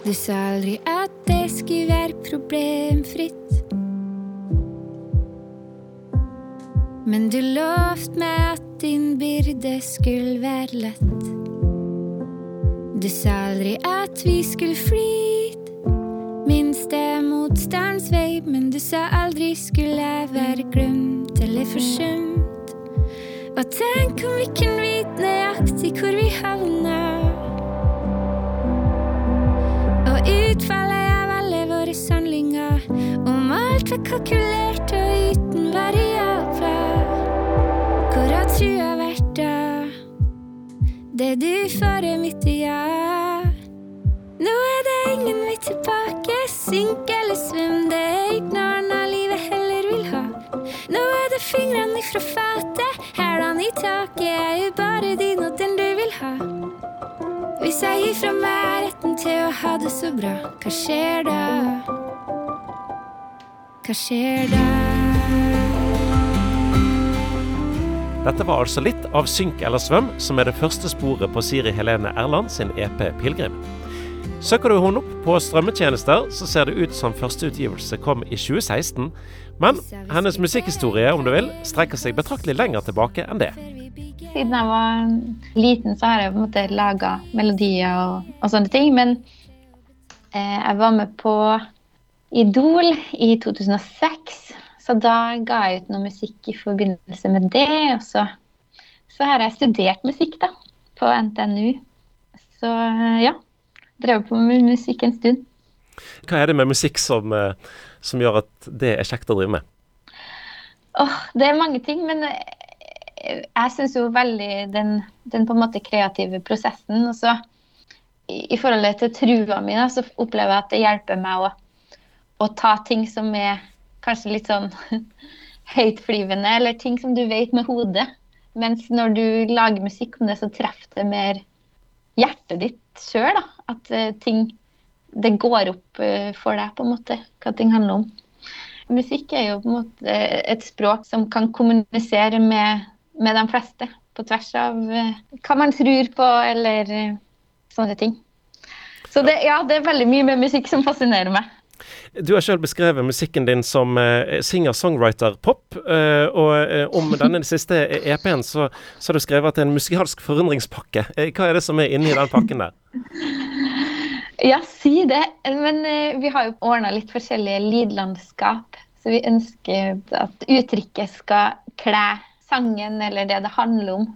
Du sa aldri at det skulle være problemfritt. Men du lovte meg at din byrde skulle være lett. Du sa aldri at vi skulle flyte minste motstands vei, men du sa aldri skulle jeg være glemt eller forsømt. Og tenk om vi kunne vite kalkulert og uten variabler. Hvor har trua vært da? Det du får er mitt ja. Nå er det ingen vei tilbake. Synk eller svøm, det er ikke noe annet livet heller vil ha. Nå er det fingrene ifra fatet, hælene i taket er jo bare din og den du vil ha. Hvis jeg gir fra meg retten til å ha det så bra, hva skjer da? Hva skjer der? Dette var altså litt av Synk eller svøm, som er det første sporet på Siri Helene Erland sin EP 'Pilegrim'. Søker du henne opp på strømmetjenester, så ser det ut som første utgivelse kom i 2016. Men hennes musikkhistorie, om du vil, strekker seg betraktelig lenger tilbake enn det. Siden jeg var liten, så har jeg på en måte laga melodier og, og, sånne ting. Men eh, jeg var med på Idol i 2006. Så da ga jeg ut noe musikk i forbindelse med det. Og så, så har jeg studert musikk da, på NTNU. Så ja. Drev på med musikk en stund. Hva er det med musikk som, som gjør at det er kjekt å drive med? Oh, det er mange ting, men jeg syns jo veldig den, den, på en måte kreative prosessen. Og så i, i forhold til trua mi, så opplever jeg at det hjelper meg å, å ta ting som er kanskje litt sånn høytflyvende, eller ting som du vet med hodet. Mens når du lager musikk om det, så treffer det mer hjertet ditt sjøl. At uh, ting Det går opp uh, for deg, på en måte, hva ting handler om. Musikk er jo på en måte et språk som kan kommunisere med, med de fleste. På tvers av uh, hva man tror på, eller sånne ting. Så det, ja, det er veldig mye med musikk som fascinerer meg. Du har selv beskrevet musikken din som uh, singer-songwriter-pop. Uh, og uh, om denne siste EP-en så, så, har du skrevet at det er en musikalsk forundringspakke. hva er det som er inni den pakken der? Ja, si det. Men vi har jo ordna litt forskjellige lydlandskap. Så vi ønsker at uttrykket skal kle sangen eller det det handler om.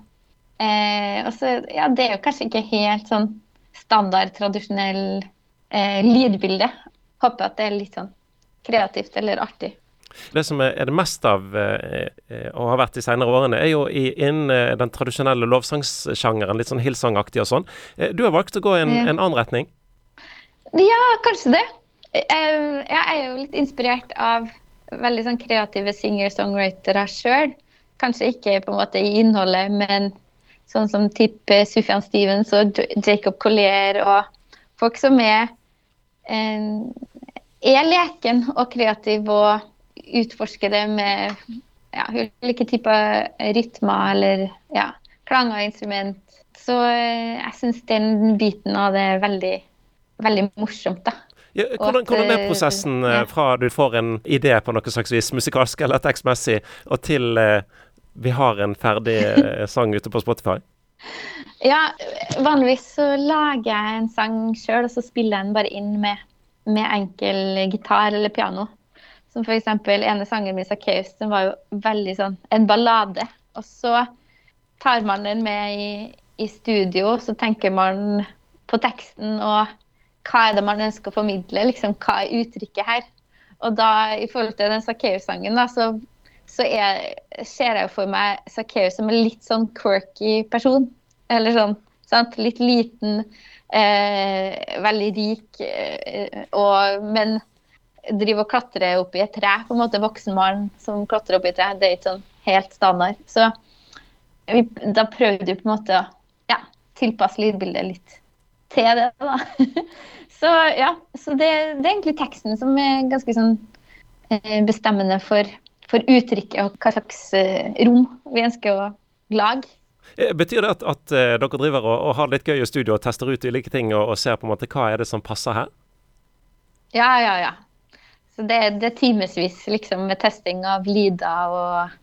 og så, ja, det er jo kanskje ikke helt sånn standard, tradisjonell lydbilde håper at det er litt sånn kreativt eller artig. Det som er det mest av, eh, og har vært de senere årene, er jo i, innen eh, den tradisjonelle lovsangsjangeren, litt sånn Hillsong-aktig og sånn. Eh, du har valgt å gå i en, en, annen retning? Ja, kanskje det. Jeg er jo litt inspirert av veldig sånn kreative singer-songwritere sjøl. Kanskje ikke på en måte i innholdet, men sånn som type Sufjan Stevens og Jacob Collier og folk som er er leken og kreativ og utforsker det med ja, ulike typer rytmer eller ja, klanger og instrument. Så eh, jeg syns den biten av det er veldig, veldig morsomt, da. Ja, hvordan, hvordan, er eh, prosessen ja. Eh, fra du får en idé på noe slags vis, musikalsk eller tekstmessig, og til eh, vi har en ferdig sang ute på Spotify? Ja, vanligvis så lager jeg en sang sjøl, og så spiller jeg den bare inn med, med enkel gitar eller piano. Som f.eks. ene sangen min, 'Sakkeus', den var jo veldig sånn en ballade. Og så tar man den med i, i studio, så tenker man på teksten og hva er det man ønsker å formidle? Liksom, hva er uttrykket her? Og da, i forhold til den Sakkeus-sangen, da, så, så er, ser jeg for meg Sakkeus som en litt sånn quirky person. Eller sånn, sant? Litt liten, eh, veldig rik, eh, og, men driver og klatrer opp i et tre. på en måte Voksen mann som klatrer opp i et tre. Det er ikke sånn helt standard. Så vi, da prøvde vi på en måte å ja, tilpasse lydbildet litt til det. da. så ja, så det, det, er egentlig teksten som er ganske sånn eh, bestemmende for, for uttrykket og hva slags eh, rom vi ønsker å lage. Eh, betyr det at, at uh, dere driver og, og, har litt gøy i studio og tester ut ulike ting og, og, ser på en måte hva er det som passer her? Ja, ja, ja. Så det, det er timevis liksom, med testing av lyder og,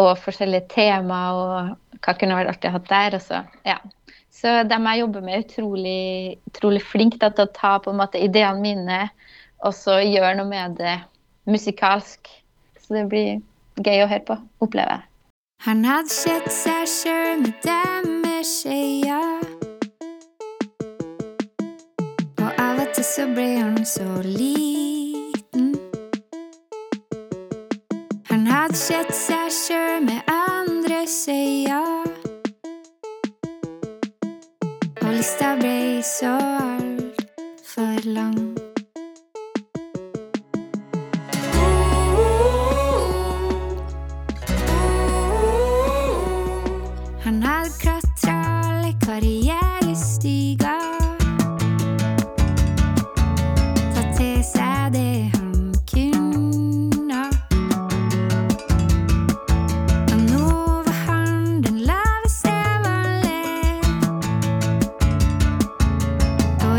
og forskjellige tema og hva kunne vært artig å ha der. Og så, ja. så dem jeg jobber med, er utrolig, utrolig flinke til å ta på en måte ideene mine og så gjøre noe med det musikalsk. Så det blir gøy å høre på, opplever jeg. Han hadde sett seg sjøl med demmeskjea. Og av og til så ble han så liten. Han hadde sett seg sjøl med andre øyne. Og lista ble så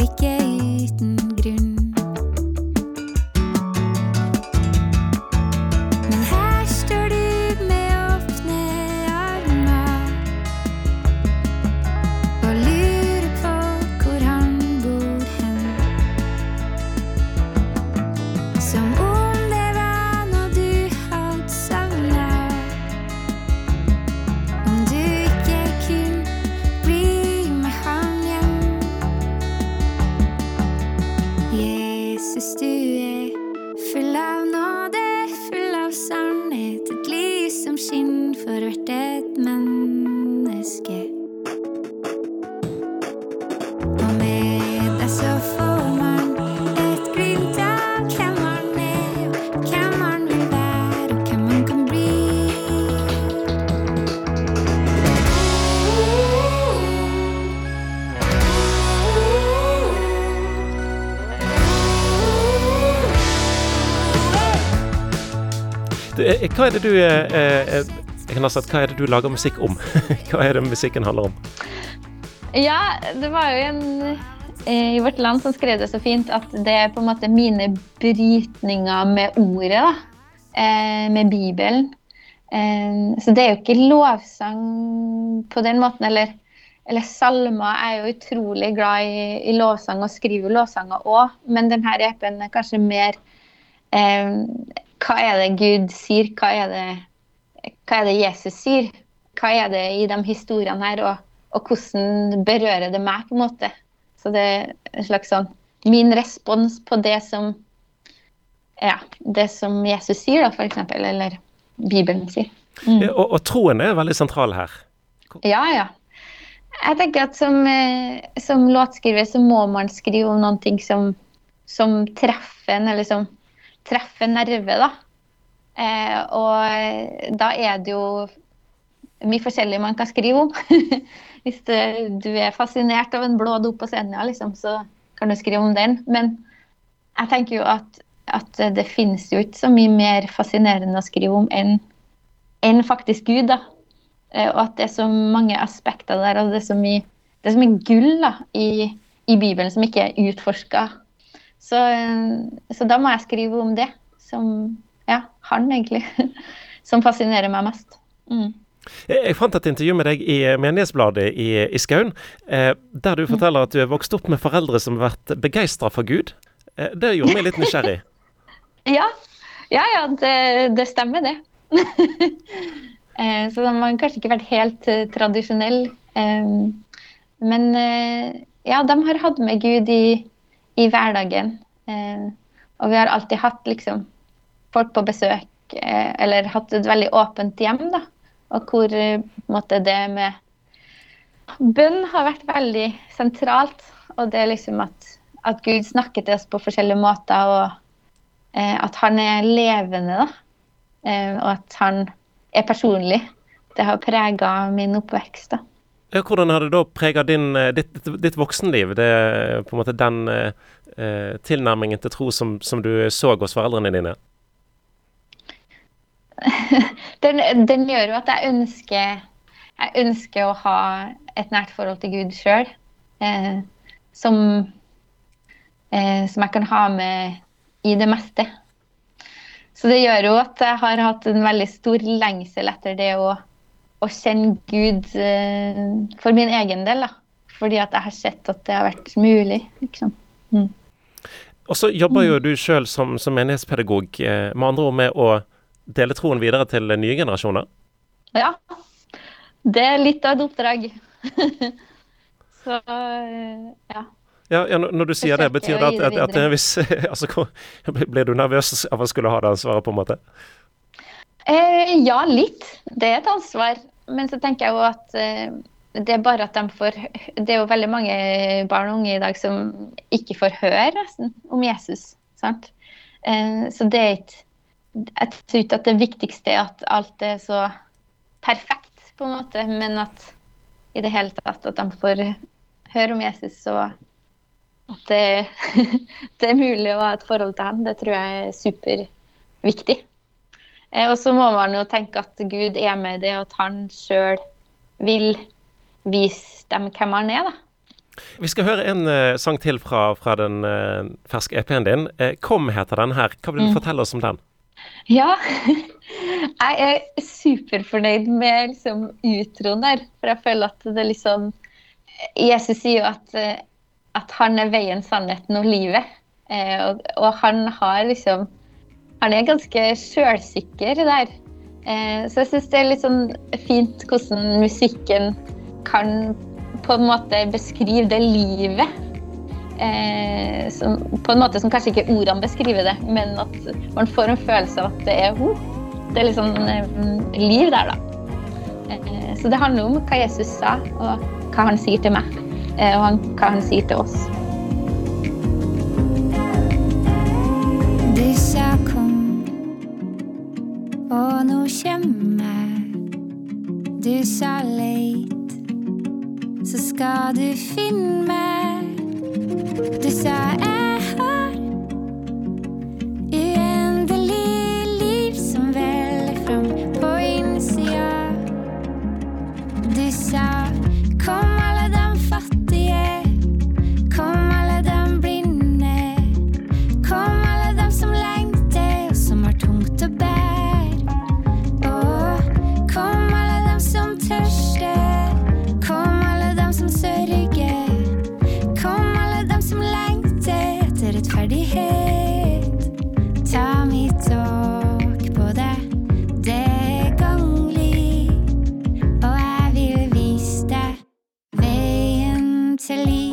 ikke hva er det du eh, eh, Jeg kan ha sagt, hva er det du lager musikk om? hva er det musikken handler om? Ja, det var jo en eh, i Vårt Land som skrev det så fint at det er på en måte mine brytninger med ordet, da. Eh, med Bibelen. Eh, så det er jo ikke lovsang på den måten, eller, eller salmer. Jeg er jo utrolig glad i, i lovsang og skriver lovsanger òg, men denne EP-en er kanskje mer eh, Hva er det Gud sier? Hva er det, hva er det Jesus sier? Hva er det i de historiene her? og og hvordan berører det meg, på en måte. Så det er en slags sånn Min respons på det som ja, det som Jesus sier, da, eksempel, eller Bibelen sier. Mm. Og, og troen er veldig sentral her. Ja, ja. Jeg tenker at som, eh, som låtskriver så må man skrive om noen ting som, som treffer en, eller som treffer nerve, da. Eh, og da er det jo mye forskjellig man kan skrive om. Hvis du er fascinert av en blå dop på Senja, liksom, så kan du skrive om den. Men jeg tenker jo at, at det finnes jo ikke så mye mer fascinerende å skrive om enn enn faktisk Gud. da. Eh, Og at det er så mange aspekter der, og det er så mye, er så mye gull da, i, i Bibelen som ikke er utforska. Så, så da må jeg skrive om det, som ja, han egentlig, som fascinerer meg mest. Mm. Jeg fant et intervju med deg i Menighetsbladet i, i Skaun, eh, der du forteller at du er vokst opp med foreldre som har vært begeistra for Gud. Eh, det gjorde meg litt nysgjerrig. Ja, ja, ja det, det stemmer, det. Eh, Så de har kanskje ikke vært helt uh, tradisjonelle. Eh, Men eh, ja, de har hatt med Gud i, i hverdagen. Eh, Og vi har alltid hatt liksom folk på besøk, eh, eller hatt et veldig åpent hjem, da. Og hvor eh, måte det med bønn har vært veldig sentralt. Og det er liksom at, at Gud snakker til oss på forskjellige måter, og eh, at han er levende, da. Eh, og at han er personlig. Det har prega min oppvekst. da. Ja, hvordan har det da prega ditt, ditt, ditt voksenliv? Det på en måte den eh, eh, tilnærmingen til tro som, som du så hos foreldrene dine? den, den gjør jo at jeg ønsker, jeg ønsker å ha et nært forhold til Gud sjøl. Eh, som eh, som jeg kan ha med i det meste. Så det gjør jo at jeg har hatt en veldig stor lengsel etter det å, å kjenne Gud eh, for min egen del. da. Fordi at jeg har sett at det har vært mulig. liksom. Mm. Og så jobber jo du sjøl som, som, menighetspedagog, eh, med andre ord med å dele troen videre til nye generasjoner? Ja. Det er litt av et oppdrag. så ja. Ja, ja, Når du sier det, betyr det at, at, at, at hvis, altså, Blir du nervøs av å skulle ha det ansvaret, på en måte? Eh, ja, litt. Det er et ansvar. Men så tenker jeg jo at eh, det er bare at de får Det er jo veldig mange barn og unge i dag som ikke får høre nesten om Jesus. sant? Eh, så det er ikke Jeg tror ikke at det viktigste er at alt er så perfekt, på en måte, men at i det hele tatt at de får høre om Jesus og at det, det, er mulig å ha et forhold til ham, det tror jeg er superviktig. Eh, og så må man jo tenke at Gud er med det, og at han sjøl vil vise dem hvem han er. da. Vi skal høre en uh, sang til fra, fra den uh, ferske EP-en din. Uh, 'Kom' heter den her. Hva vil du mm. fortelle oss om den? Ja, jeg er superfornøyd med liksom, utroen der. For jeg føler at det er liksom Jesus sier jo at at han er veien, sannheten og livet. Eh, og, og, han har liksom Han er ganske sjølsikker der. Eh, så jeg syns det er litt sånn fint hvordan musikken kan på en måte beskrive det livet. Eh, som, på en måte som kanskje ikke ordene beskriver det, men at man får en følelse av at det er ho. Det er litt sånn eh, liv der, da. Så det handler om hva Jesus sa, og hva han sier til meg. Og hva han sier til oss. Skal du finne to leave.